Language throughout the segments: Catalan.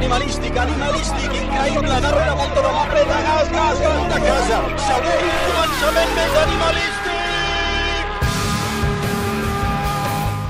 animalístic, animalístic, increïble, darrere Montoro, apreta, gas, gas, gas, de casa, segur, començament més animalístic!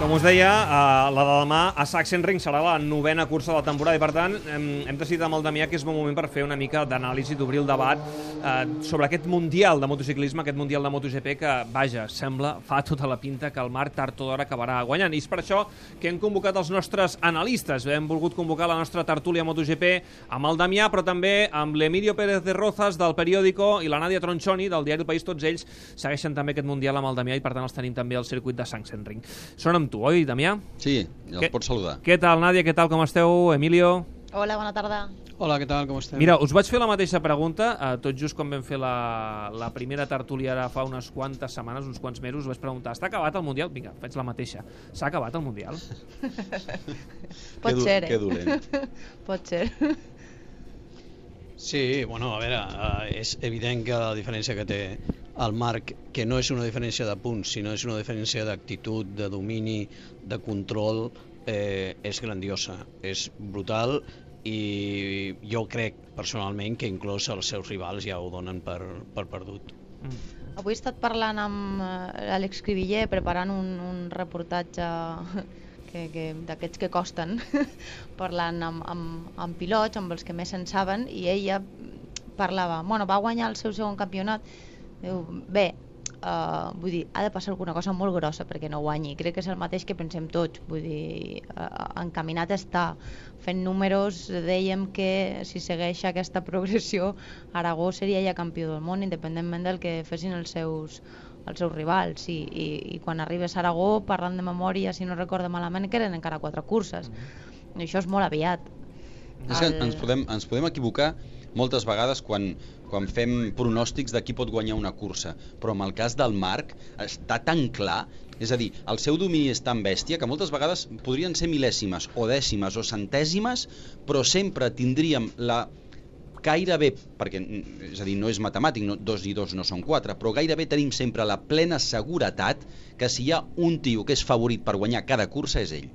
Com us deia, eh, la de demà a Sachsenring serà la novena cursa de la temporada i, per tant, hem, hem decidit amb el Damià que és bon moment per fer una mica d'anàlisi, d'obrir el debat eh, sobre aquest Mundial de motociclisme, aquest Mundial de MotoGP que, vaja, sembla, fa tota la pinta que el Marc tard o d'hora acabarà guanyant. I és per això que hem convocat els nostres analistes. Hem volgut convocar la nostra tertúlia MotoGP amb el Damià, però també amb l'Emilio Pérez de Rozas del periòdico i la Nàdia Tronchoni del diari El País. Tots ells segueixen també aquest Mundial amb el Damià i, per tant, els tenim també al circuit de Sachsenring. Són amb tu, oi, Damià? Sí, ja els Què- pots saludar. Què tal, Nàdia? Què tal, com esteu? Emilio? Hola, bona tarda. Hola, què tal, com estem? Mira, us vaig fer la mateixa pregunta, eh, tot just quan vam fer la, la primera tertúlia ara fa unes quantes setmanes, uns quants mesos, vaig preguntar, està acabat el Mundial? Vinga, faig la mateixa. S'ha acabat el Mundial? Pot du- ser, eh? que dolent. Pot ser. Sí, bueno, a veure, uh, és evident que la diferència que té el Marc, que no és una diferència de punts, sinó és una diferència d'actitud, de domini, de control, eh, és grandiosa, és brutal i jo crec personalment que inclús els seus rivals ja ho donen per, per perdut. Mm. Avui he estat parlant amb eh, Àlex Cribiller preparant un, un reportatge que, que, d'aquests que costen, parlant amb, amb, amb pilots, amb els que més en saben, i ella parlava, bueno, va guanyar el seu segon campionat, diu, bé, uh, vull dir, ha de passar alguna cosa molt grossa perquè no guanyi, crec que és el mateix que pensem tots, vull dir, uh, encaminat està, fent números, dèiem que si segueix aquesta progressió, Aragó seria ja campió del món, independentment del que fessin els seus, els seus rivals i, i, i quan arribes a Aragó, parlant de memòria, si no recordo malament, que eren encara quatre curses. I això és molt aviat. És que El- ens podem, ens podem equivocar moltes vegades quan, quan fem pronòstics de qui pot guanyar una cursa, però en el cas del Marc està tan clar, és a dir, el seu domini és tan bèstia que moltes vegades podrien ser mil·lèsimes o dècimes o centèsimes, però sempre tindríem la gairebé, perquè és a dir, no és matemàtic, no, dos i dos no són quatre, però gairebé tenim sempre la plena seguretat que si hi ha un tio que és favorit per guanyar cada cursa és ell.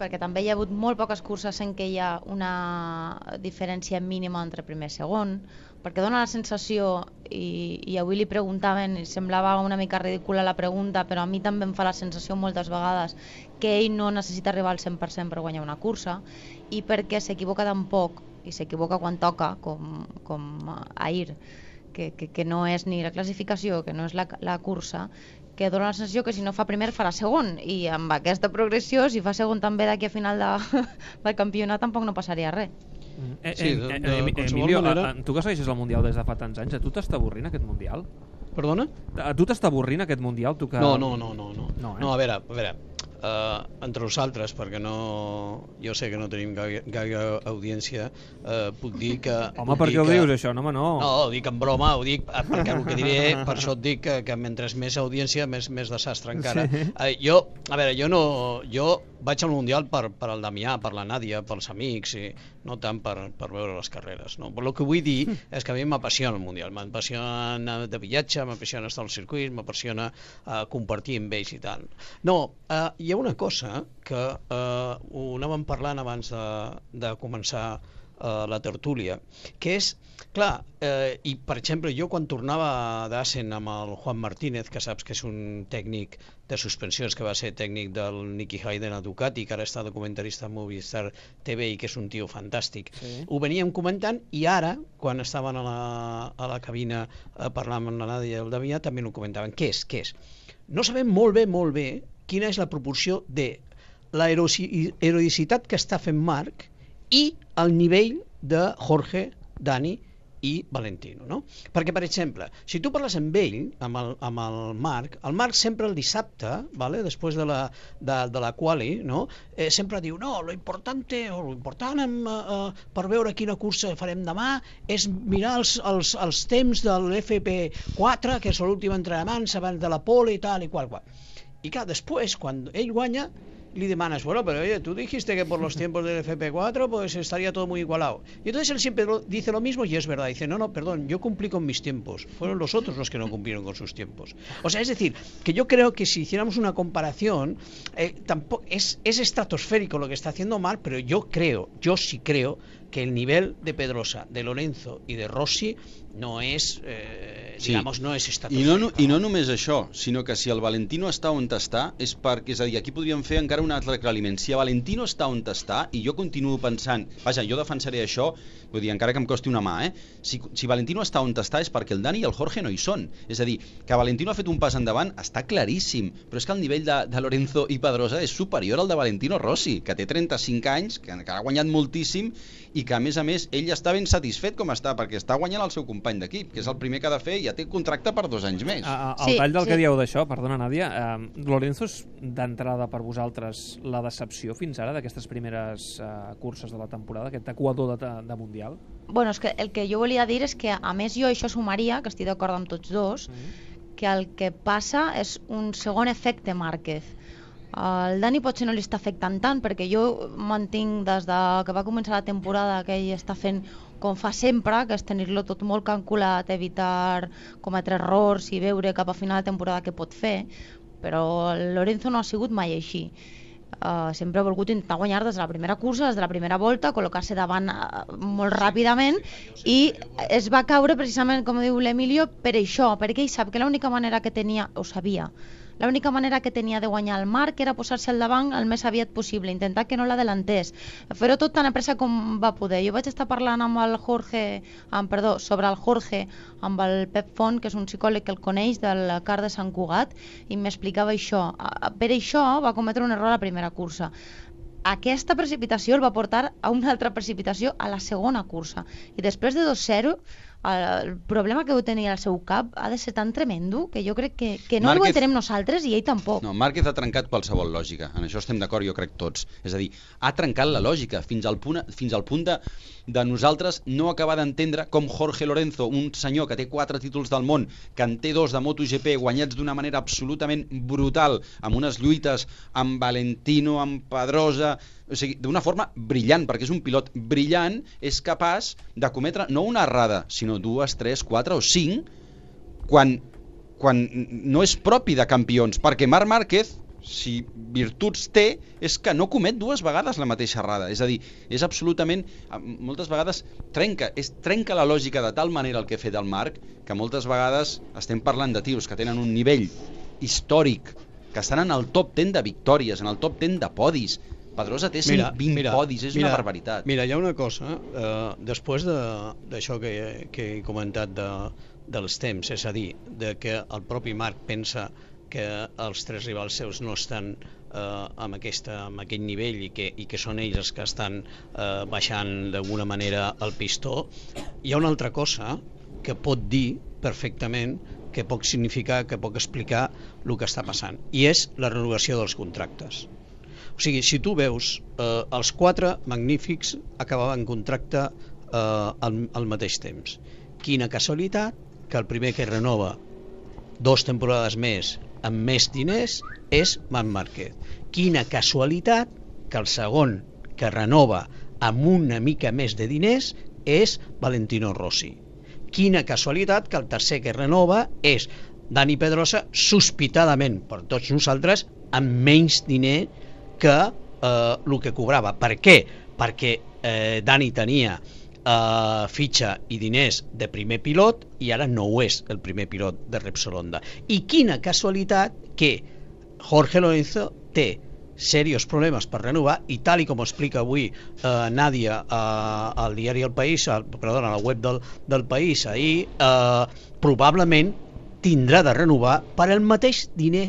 Perquè també hi ha hagut molt poques curses en què hi ha una diferència mínima entre primer i segon, perquè dona la sensació, i, i avui li preguntaven, i semblava una mica ridícula la pregunta, però a mi també em fa la sensació moltes vegades que ell no necessita arribar al 100% per guanyar una cursa, i perquè s'equivoca tan poc, i s'equivoca quan toca, com, com ahir, que, que, que no és ni la classificació, que no és la, la cursa, que dona la sensació que si no fa primer farà segon i amb aquesta progressió si fa segon també d'aquí a final de, del campionat tampoc no passaria res Eh, Sí, eh, de- eh, Emilio, manera- a- a- tu que segueixes el Mundial des de fa tants anys, a tu t'està avorrint aquest Mundial? Perdona? A tu t'està avorrint aquest Mundial? Tu que... No, no, no, no. No, No, eh? no a veure, a veure, uh, entre nosaltres, perquè no, jo sé que no tenim gaire, gaire audiència, uh, puc dir que... Home, per què ho que- dius, això? No, home, no. No, ho dic en broma, ho dic eh, perquè el que diré, per això et dic que, que mentre més audiència, més, més desastre encara. Sí. Eh, jo, a veure, jo no... Jo vaig al Mundial per, per el Damià, per la Nàdia, pels amics, i no tant per, per veure les carreres. No? Però el que vull dir és que a mi m'apassiona el Mundial. M'apassiona anar de viatge, m'apassiona estar al circuit, m'apassiona eh, compartir amb ells i tant. No, eh, hi ha una cosa que eh, ho anàvem parlant abans de, de començar eh, la tertúlia, que és, clar, eh, i per exemple, jo quan tornava d'Assen amb el Juan Martínez, que saps que és un tècnic de suspensions, que va ser tècnic del Nicky Hayden a Ducati, que ara està documentarista a Movistar TV i que és un tio fantàstic. Sí. Ho veníem comentant i ara, quan estaven a la, a la cabina eh, parlant amb la Nàdia i el Damià, també ho comentaven. Què és? Què és? No sabem molt bé, molt bé, quina és la proporció de la heroci- heroïcitat que està fent Marc i el nivell de Jorge, Dani i Valentino, no? Perquè, per exemple, si tu parles amb ell, amb el, amb el Marc, el Marc sempre el dissabte, vale? després de la, de, de la quali, no? eh, sempre diu, no, lo importante, o lo important amb, eh, per veure quina cursa farem demà és mirar els, els, els temps de l'FP4, que és l'últim entrenament abans de la pole i tal i qual, qual. I clar, després, quan ell guanya, le demanas, bueno, pero oye, tú dijiste que por los tiempos del FP4 pues estaría todo muy igualado. Y entonces él siempre lo- dice lo mismo y es verdad. Dice, no, no, perdón, yo cumplí con mis tiempos. Fueron los otros los que no cumplieron con sus tiempos. O sea, es decir, que yo creo que si hiciéramos una comparación, eh, tampoco es, es estratosférico lo que está haciendo Marc, pero yo creo, yo sí creo que el nivel de Pedrosa, de Lorenzo y de Rossi no es, eh, Sí. digamos, no es I estratosférico. no, no- I no només això, sinó que si el Valentino està on està, és perquè, és a dir, aquí podríem fer encara un altre aclariment. Si el Valentino està on està, i jo continuo pensant, vaja, jo defensaré això, vull dir, encara que em costi una mà, eh? Si, si Valentino està on està és perquè el Dani i el Jorge no hi són. És a dir, que Valentino ha fet un pas endavant està claríssim, però és que el nivell de, de Lorenzo i Pedrosa és superior al de Valentino Rossi, que té 35 anys, que, que ha guanyat moltíssim i que, a més a més, ell està ben satisfet com està, perquè està guanyant el seu company d'equip, que és el primer que ha de fer i ja té contracte per dos anys més. A, a, al Sí, tall del sí. que dieu d'això, perdona, Nàdia, eh, Lorenzo és d'entrada per vosaltres la decepció fins ara d'aquestes primeres eh, curses de la temporada, aquest equador de, de Mundial? Bueno, és que el que jo volia dir és que, a més, jo això sumaria, que estic d'acord amb tots dos, que el que passa és un segon efecte Márquez. El Dani potser no li està afectant tant, perquè jo mantinc des de que va començar la temporada que ell està fent com fa sempre, que és tenir-lo tot molt calculat, evitar cometre errors i veure cap a final de temporada què pot fer, però el Lorenzo no ha sigut mai així. Uh, sempre ha volgut intentar guanyar des de la primera cursa, des de la primera volta, col·locar-se davant uh, molt ràpidament i es va caure precisament, com diu l'Emilio, per això, perquè ell sap que l'única manera que tenia, o sabia, l'única manera que tenia de guanyar el Marc era posar-se al davant el més aviat possible, intentar que no l'adelantés, fer-ho tot tan a pressa com va poder. Jo vaig estar parlant amb el Jorge, amb, perdó, sobre el Jorge, amb el Pep Font, que és un psicòleg que el coneix del CAR de Sant Cugat, i m'explicava això. Per això va cometre un error a la primera cursa. Aquesta precipitació el va portar a una altra precipitació a la segona cursa. I després de 2-0, el problema que deu tenir al seu cap ha de ser tan tremendo que jo crec que, que no Márquez- ho entenem nosaltres i ell tampoc. No, Márquez ha trencat qualsevol lògica. En això estem d'acord, jo crec tots. És a dir, ha trencat la lògica fins al punt, fins al punt de, de nosaltres no acabar d'entendre com Jorge Lorenzo, un senyor que té quatre títols del món, que en té dos de MotoGP guanyats d'una manera absolutament brutal, amb unes lluites amb Valentino, amb Pedrosa, o sigui, d'una forma brillant, perquè és un pilot brillant, és capaç de cometre no una errada, sinó dues, tres, quatre o cinc, quan, quan no és propi de campions, perquè Marc Márquez, si virtuts té, és que no comet dues vegades la mateixa errada. És a dir, és absolutament, moltes vegades trenca, és, trenca la lògica de tal manera el que ha fet el Marc, que moltes vegades estem parlant de tios que tenen un nivell històric, que estan en el top 10 de victòries, en el top 10 de podis. Pedrosa té 120 podis, és una barbaritat. Mira, hi ha una cosa, eh, després de- d'això que, que he comentat de, dels temps, és a dir, de que el propi Marc pensa que els tres rivals seus no estan eh, amb, aquesta, amb aquest nivell i que, i que són ells els que estan eh, baixant d'alguna manera el pistó, hi ha una altra cosa que pot dir perfectament que pot significar, que pot explicar el que està passant, i és la renovació dels contractes. O sigui, si tu veus, eh, els quatre magnífics acabaven contracte eh, al, al mateix temps. Quina casualitat que el primer que renova dos temporades més amb més diners és Marc Márquez. Quina casualitat que el segon que renova amb una mica més de diners és Valentino Rossi. Quina casualitat que el tercer que renova és Dani Pedrosa, sospitadament per tots nosaltres, amb menys diner que eh, el que cobrava. Per què? Perquè eh, Dani tenia eh, fitxa i diners de primer pilot i ara no ho és el primer pilot de Repsol Honda. I quina casualitat que Jorge Lorenzo té serios problemes per renovar i tal i com explica avui eh, Nàdia eh, al diari El País, al, perdona, a la web del, del País ahir, eh, probablement tindrà de renovar per el mateix diner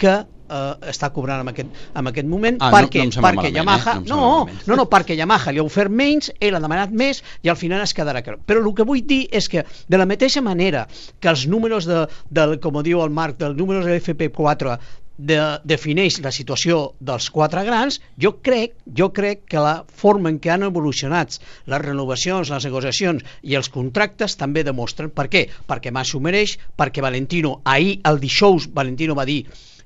que eh, està cobrant en aquest, en aquest moment Ah, no- perquè, no sembla perquè malament, Yamaha eh? No no, no, no, perquè Yamaha li ha ofert menys, ell ha demanat més i al final es quedarà car. Però el que vull dir és que de la mateixa manera que els números de, del, com diu el Marc, dels números de l'FP4 de, defineix la situació dels quatre grans, jo crec, jo crec que la forma en què han evolucionat les renovacions, les negociacions i els contractes també demostren per què. Perquè Mas s'ho mereix, perquè Valentino, ahir el dijous Valentino va dir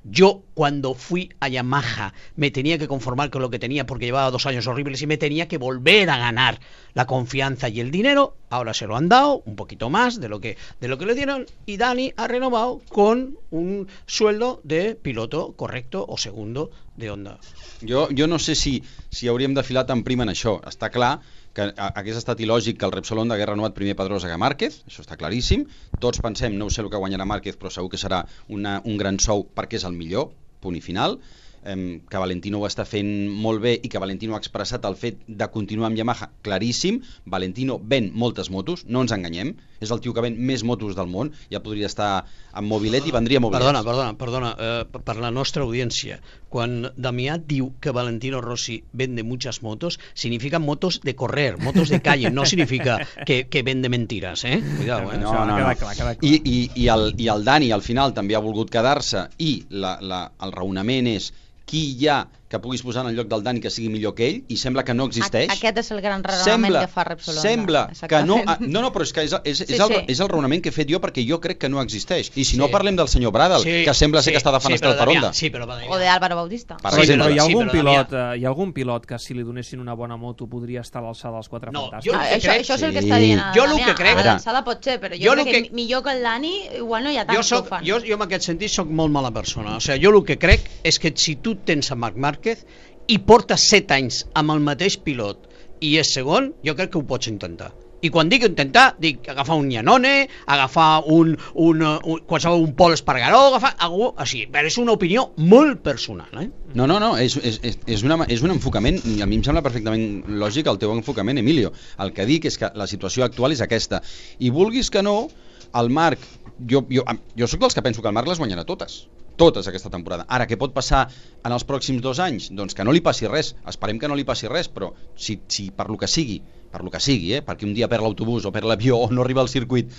Yo cuando fui a Yamaha me tenía que conformar con lo que tenía porque llevaba dos años horribles y me tenía que volver a ganar la confianza y el dinero. Ahora se lo han dado un poquito más de lo que de lo que le dieron y Dani ha renovado con un sueldo de piloto correcto o segundo de Honda. Jo, jo no sé si, si hauríem de filar tan prim en això. Està clar que hagués estat il·lògic que el Repsol Honda hagués renovat primer Pedrosa que Márquez, això està claríssim. Tots pensem, no ho sé el que guanyarà Márquez, però segur que serà una, un gran sou perquè és el millor, punt i final. Em, que Valentino ho està fent molt bé i que Valentino ha expressat el fet de continuar amb Yamaha claríssim. Valentino ven moltes motos, no ens enganyem. És el tio que ven més motos del món. Ja podria estar amb mobilet i vendria mobilet. Perdona, perdona, perdona, eh, per la nostra audiència. Quan Damià diu que Valentino Rossi vende muchas motos, significa motos de correr, motos de calle, no significa que, que vende mentiras, eh? Cuidado, eh? No, No, no, queda no. clar, queda clar. I, i, i, el, I el Dani al final també ha volgut quedar-se i la, la, el raonament és qui hi ha que puguis posar en el lloc del Dani que sigui millor que ell i sembla que no existeix. Aquest és el gran raonament sembla, que fa Repsol Honda. Sembla que no... No, no, però és que és, és, és, Sí, el, sí. és el raonament que he fet jo perquè jo crec que no existeix. I si no Sí. parlem del senyor Bradel, que sembla ser que està defenestrat però per Honda. Sí, però Damià, O de Álvaro Bautista. Per Sí, exemple. però hi ha sí, algun però pilot, Damià- eh, hi ha algun pilot que si li donessin una bona moto podria estar a l'alçada dels quatre No, fantàstics? jo- Ah, això, crec- això és el que Sí. està dient Jo el que crec- A l'alçada pot ser, però jo, Jo crec que, que- millor que el Dani igual no hi ha jo, que ho soc, fan. jo, jo en aquest sentit sóc molt mala persona. O sigui, jo el que crec és que si tu tens a Marc Márquez i portes 7 anys amb el mateix pilot i és segon, jo crec que ho pots intentar. I quan dic intentar, dic agafar un Llanone, agafar un, un, uh, un, qualsevol un Pol Espargaró, agafar algú així. Però és una opinió molt personal, eh? No, no, no, és, és, és, una, és un enfocament, i a mi em sembla perfectament lògic el teu enfocament, Emilio. El que dic és que la situació actual és aquesta. I vulguis que no, el Marc, jo, jo, jo sóc dels que penso que el Marc les guanyarà totes totes aquesta temporada. Ara, què pot passar en els pròxims dos anys? Doncs que no li passi res. Esperem que no li passi res, però si, si per lo que sigui, per lo que sigui, eh, perquè un dia perd l'autobús o perd l'avió o no arriba al circuit,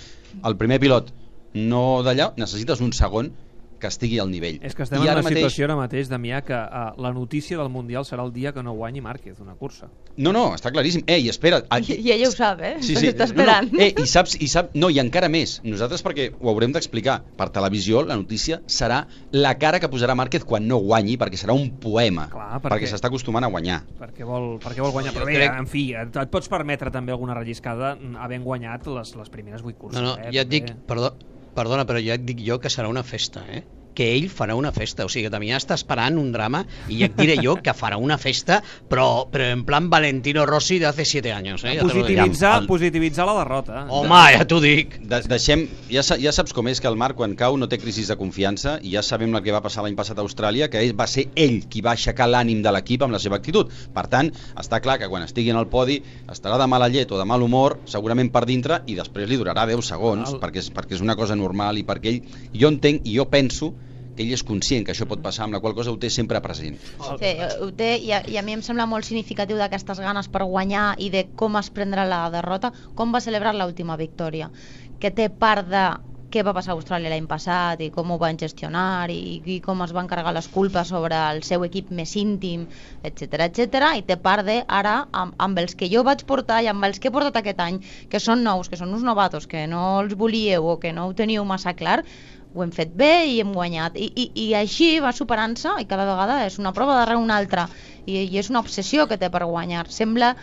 el primer pilot no d'allà, necessites un segon que estigui al nivell. És que estem I en una mateix- situació ara mateix, Damià, que uh, la notícia del Mundial serà el dia que no guanyi Márquez una cursa. No, no, està claríssim. Ei, espera. I, I ella ho sap, eh? Sí, sí. Està esperant. No, no. Eh, i saps, i sap, no, i encara més. Nosaltres, perquè ho haurem d'explicar, per televisió la notícia serà la cara que posarà Márquez quan no guanyi, perquè serà un poema. Clar, perquè perquè- s'està acostumant a guanyar. perquè vol, perquè vol guanyar. Però bé, crec- en fi, et, et pots permetre també alguna relliscada havent guanyat les, les primeres vuit curses. No, no, eh, ja et dic, perdó, perdona, però ja et dic jo que serà una festa, eh? Que ell farà una festa, o sigui que Damià està esperant un drama i ja et diré jo que farà una festa però, però en plan Valentino Rossi de hace 7 anys eh? Ja. Positivitzar, El- positivitzar la derrota. home, ja t'ho dic De deixem, ja, sa- ja saps com és que el Marc quan cau no té crisi de confiança i ja sabem el que va passar l'any passat a Austràlia que ell, va ser ell qui va aixecar l'ànim de l'equip amb la seva actitud per tant, està clar que quan estigui en el podi estarà de mala llet o de mal humor segurament per dintre i després li durarà 10 segons El- perquè, és, perquè és una cosa normal i perquè ell, jo entenc i jo penso que ell és conscient que això pot passar amb la qual cosa ho té sempre present. Sí, ho té, i, a, i a mi em sembla molt significatiu d'aquestes ganes per guanyar i de com es prendrà la derrota, com va celebrar l'última victòria, que té part de què va passar a Austràlia l'any passat i com ho van gestionar i, i com es van carregar les culpes sobre el seu equip més íntim, etc etc. i té part de ara amb, amb els que jo vaig portar i amb els que he portat aquest any, que són nous, que són uns novatos, que no els volíeu o que no ho teníeu massa clar, ho hem fet bé i hem guanyat i, i, i així va superant-se i cada vegada és una prova darrere una altra i, i és una obsessió que té per guanyar sembla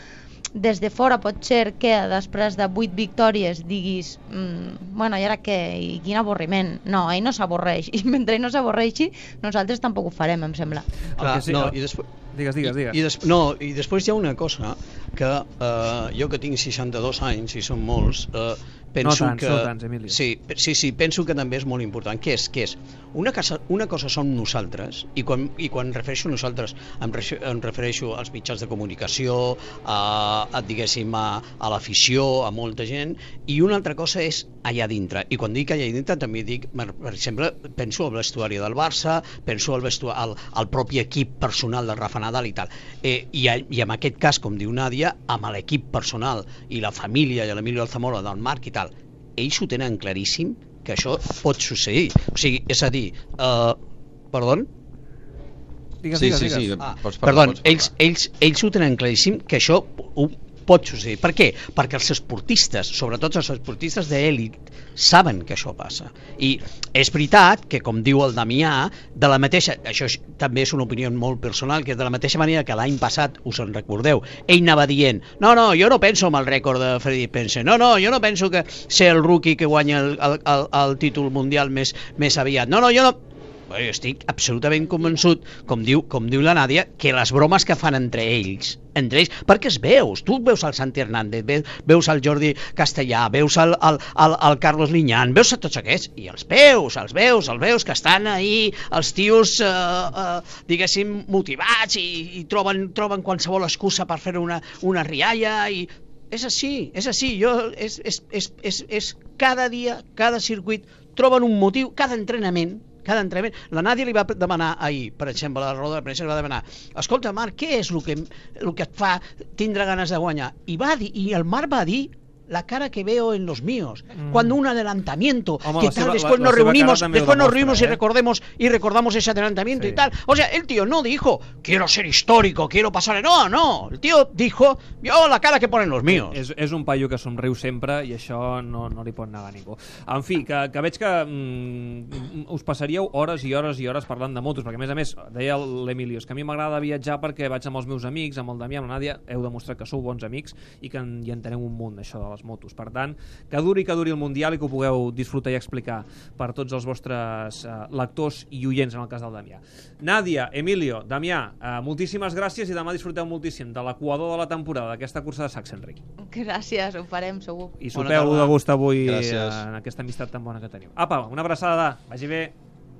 des de fora pot ser que després de 8 victòries diguis mm, bueno, i ara què? I quin avorriment no, ell no s'avorreix i mentre ell no s'avorreixi nosaltres tampoc ho farem, em sembla Clar, que sí, no, i després, Digues, digues, digues. I, i des, no, i després hi ha una cosa que eh, jo que tinc 62 anys i són molts eh, penso No tants, que no tants, Emilio. sí, sí, sí, penso que també és molt important què és? Què és? Una, casa, una cosa som nosaltres i quan, i quan refereixo a nosaltres em, refereixo, em refereixo als mitjans de comunicació a, a diguéssim a, a l'afició, a molta gent i una altra cosa és allà dintre i quan dic allà dintre també dic per exemple, penso al vestuari del Barça penso al, vestuari, al, al propi equip personal del Rafa Nadal i tal eh, i, i en aquest cas, com diu Nàdia amb l'equip personal i la família i l'Emilio Alzamora del Marc i tal ells ho tenen claríssim que això pot succeir o sigui, és a dir uh, perdó? Digues, sí, digues, sí, digues. sí, Ah, pots parlar, perdó, pots parlar. ells, ells, ells ho tenen claríssim que això ho, pot succeir. Per què? Perquè els esportistes, sobretot els esportistes d'èlit, saben que això passa. I és veritat que, com diu el Damià, de la mateixa, això és, també és una opinió molt personal, que de la mateixa manera que l'any passat, us en recordeu, ell anava dient, no, no, jo no penso en el rècord de Freddy Pence, no, no, jo no penso que ser el rookie que guanya el, el, el, el títol mundial més, més aviat, no, no, jo no, Bé, estic absolutament convençut, com diu, com diu la Nàdia, que les bromes que fan entre ells, entre ells, perquè es veus, tu veus el Santi Hernández, veus, veus el Jordi Castellà, veus el, el, el, el Carlos Liñán, veus a tots aquests, i els veus, els veus, els veus que estan ahí, els tios, eh, eh, diguéssim, motivats i, i troben, troben qualsevol excusa per fer una, una rialla i és així, és així, jo, és, és, és, és, és cada dia, cada circuit, troben un motiu, cada entrenament, cada entrenament. La Nàdia li va demanar ahir, per exemple, a la roda de premsa, li va demanar escolta, Marc, què és el que, el que et fa tindre ganes de guanyar? I, va dir, i el Marc va dir la cara que veo en los míos, mm. cuando un adelantamiento, Home, que tal, seva- después la- nos la reunimos, después nos reunimos y ¿eh? recordemos y recordamos ese adelantamiento Sí. y tal. O sea, el tío no dijo, quiero ser histórico, quiero pasar, no, no, el tío dijo, yo la cara que ponen los míos. És, és un paio que somriu sempre i això no, no li pot negar ningú. En fi, que, que veig que mm, us passaríeu hores i hores i hores parlant de motos, perquè a més a més, deia l'Emilio, és que a mi m'agrada viatjar perquè vaig amb els meus amics, amb el Damià, amb la Nàdia, heu demostrat que sou bons amics i que en, hi enteneu un munt d'això de les motos. Per tant, que duri que duri el Mundial i que ho pugueu disfrutar i explicar per tots els vostres eh, lectors i oients, en el cas del Damià. Nàdia, Emilio, Damià, eh, moltíssimes gràcies i demà disfruteu moltíssim de l'equador de la temporada d'aquesta cursa de Sachsenring. Gràcies, ho farem segur. I sopeu de gust avui Gràcies. eh, en aquesta amistat tan bona que teniu. Apa, una abraçada, vagi bé. で